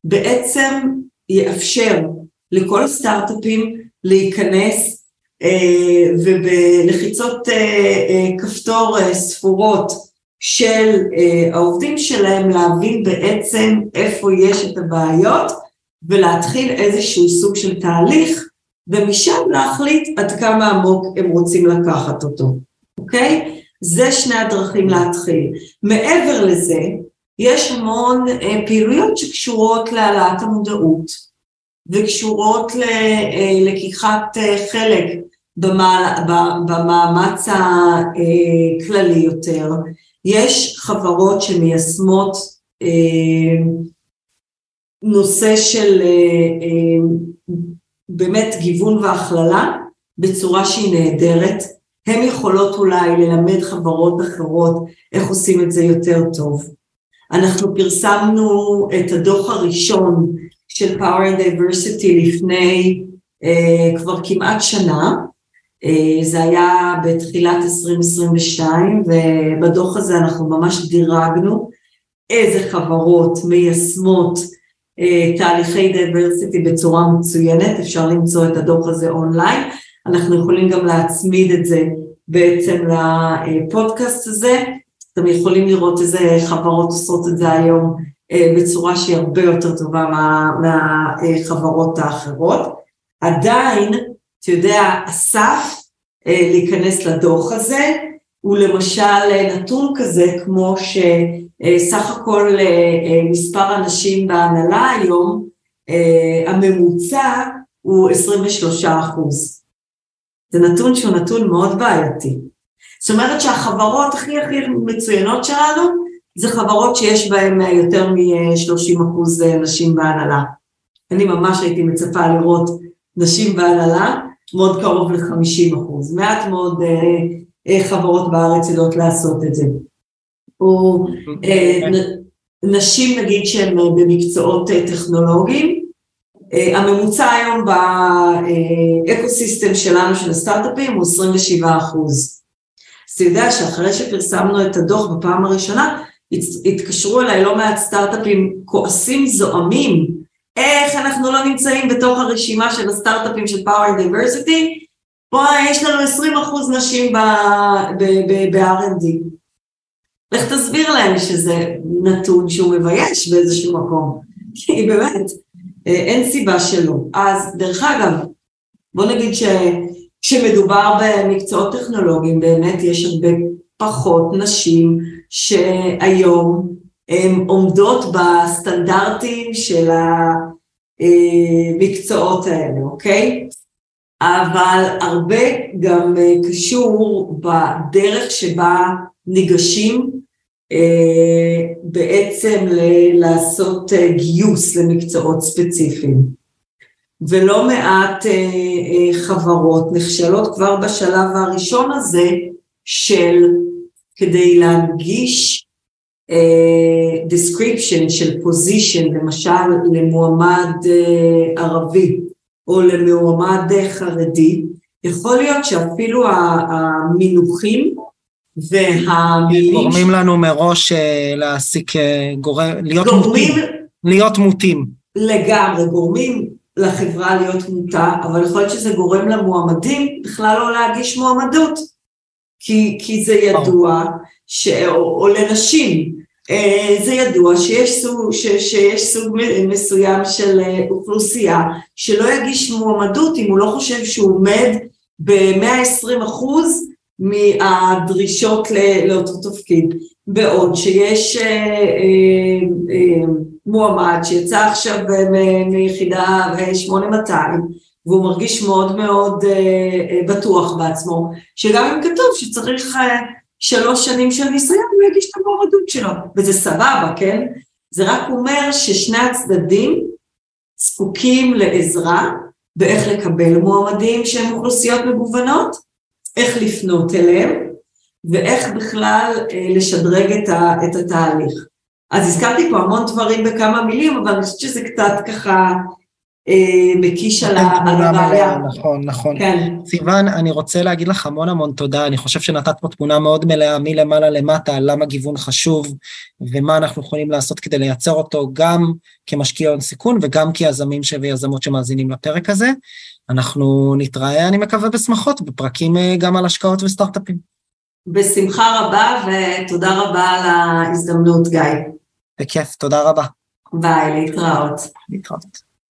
בעצם יאפשר לכל הסטארט-אפים להיכנס אה, ובלחיצות אה, אה, כפתור אה, ספורות של אה, העובדים שלהם להבין בעצם איפה יש את הבעיות ולהתחיל איזשהו סוג של תהליך ומשם להחליט עד כמה עמוק הם רוצים לקחת אותו, אוקיי? זה שני הדרכים להתחיל. מעבר לזה, יש המון אה, פעילויות שקשורות להעלאת המודעות וקשורות ללקיחת אה, אה, חלק במאמץ הכללי יותר. יש חברות שמיישמות נושא של באמת גיוון והכללה בצורה שהיא נהדרת. הן יכולות אולי ללמד חברות אחרות איך עושים את זה יותר טוב. אנחנו פרסמנו את הדוח הראשון של Power in Diversity לפני uh, כבר כמעט שנה, uh, זה היה בתחילת 2022 ובדוח הזה אנחנו ממש דירגנו איזה חברות מיישמות uh, תהליכי diversity בצורה מצוינת, אפשר למצוא את הדוח הזה אונליין, אנחנו יכולים גם להצמיד את זה בעצם לפודקאסט הזה, אתם יכולים לראות איזה חברות עושות את זה היום אה, בצורה שהיא הרבה יותר טובה מהחברות האחרות. עדיין, אתה יודע, הסף אה, להיכנס לדוח הזה הוא למשל נתון כזה כמו שסך הכל אה, מספר אנשים בהנהלה היום, הממוצע הוא 23 אחוז. זה נתון שהוא נתון מאוד בעייתי. זאת אומרת שהחברות הכי הכי מצוינות שלנו זה חברות שיש בהן יותר מ-30 אחוז נשים בהנהלה. אני ממש הייתי מצפה לראות נשים בהנהלה, מאוד קרוב ל-50 אחוז. מעט מאוד uh, חברות בארץ יודעות לעשות את זה. או uh, נשים נגיד שהן במקצועות טכנולוגיים, uh, הממוצע היום באקו-סיסטם שלנו של הסטארט-אפים הוא 27 אחוז. אתה יודע שאחרי שפרסמנו את הדוח בפעם הראשונה, התקשרו אליי לא מעט סטארט-אפים כועסים זועמים, איך אנחנו לא נמצאים בתוך הרשימה של הסטארט-אפים של Power Diversity, פה יש לנו 20% נשים ב-R&D. לך תסביר להם שזה נתון שהוא מבייש באיזשהו מקום, כי באמת, אה, אין סיבה שלא. אז דרך אגב, בוא נגיד ש... כשמדובר במקצועות טכנולוגיים באמת יש הרבה פחות נשים שהיום הן עומדות בסטנדרטים של המקצועות האלה, אוקיי? אבל הרבה גם אה, קשור בדרך שבה ניגשים אה, בעצם לעשות אה, גיוס למקצועות ספציפיים. ולא מעט חברות נכשלות כבר בשלב הראשון הזה של כדי להנגיש description של position, למשל למועמד ערבי או למועמד חרדי, יכול להיות שאפילו המינוחים והמילים... גורמים לנו מראש אה, להעסיק, אה, גורם, להיות גורמים, מוטים. להיות מוטים. לגמרי, גורמים לחברה להיות מוטה, אבל יכול להיות שזה גורם למועמדים בכלל לא להגיש מועמדות, כי, כי זה ידוע, ש, או, או לנשים, אה, זה ידוע שיש סוג, ש, שיש סוג מסוים של אוכלוסייה שלא יגיש מועמדות אם הוא לא חושב שהוא עומד ב-120 אחוז מהדרישות לאותו תפקיד. בעוד שיש אה, אה, אה, מועמד שיצא עכשיו מיחידה 8200 והוא מרגיש מאוד מאוד בטוח בעצמו, שגם אם כתוב שצריך שלוש שנים של ניסיון, הוא יגיש את המועמדות שלו, וזה סבבה, כן? זה רק אומר ששני הצדדים זקוקים לעזרה באיך לקבל מועמדים שהם אוכלוסיות מגוונות, איך לפנות אליהם, ואיך בכלל אה, לשדרג את, ה, את התהליך. אז הזכרתי פה המון דברים בכמה מילים, אבל אני חושבת שזה קצת ככה אה, מקיש על הבעיה. נכון, נכון. כן. סיוון, אני רוצה להגיד לך המון המון תודה, אני חושב שנתת פה תמונה מאוד מלאה מלמעלה למטה, למה גיוון חשוב, ומה אנחנו יכולים לעשות כדי לייצר אותו גם כמשקיע הון סיכון וגם כיזמים ויזמות שמאזינים לפרק הזה. אנחנו נתראה, אני מקווה, בשמחות, בפרקים אה, גם על השקעות וסטארט-אפים. בשמחה רבה, ותודה רבה על ההזדמנות, גיא. בכיף, תודה רבה. ביי, להתראות. להתראות.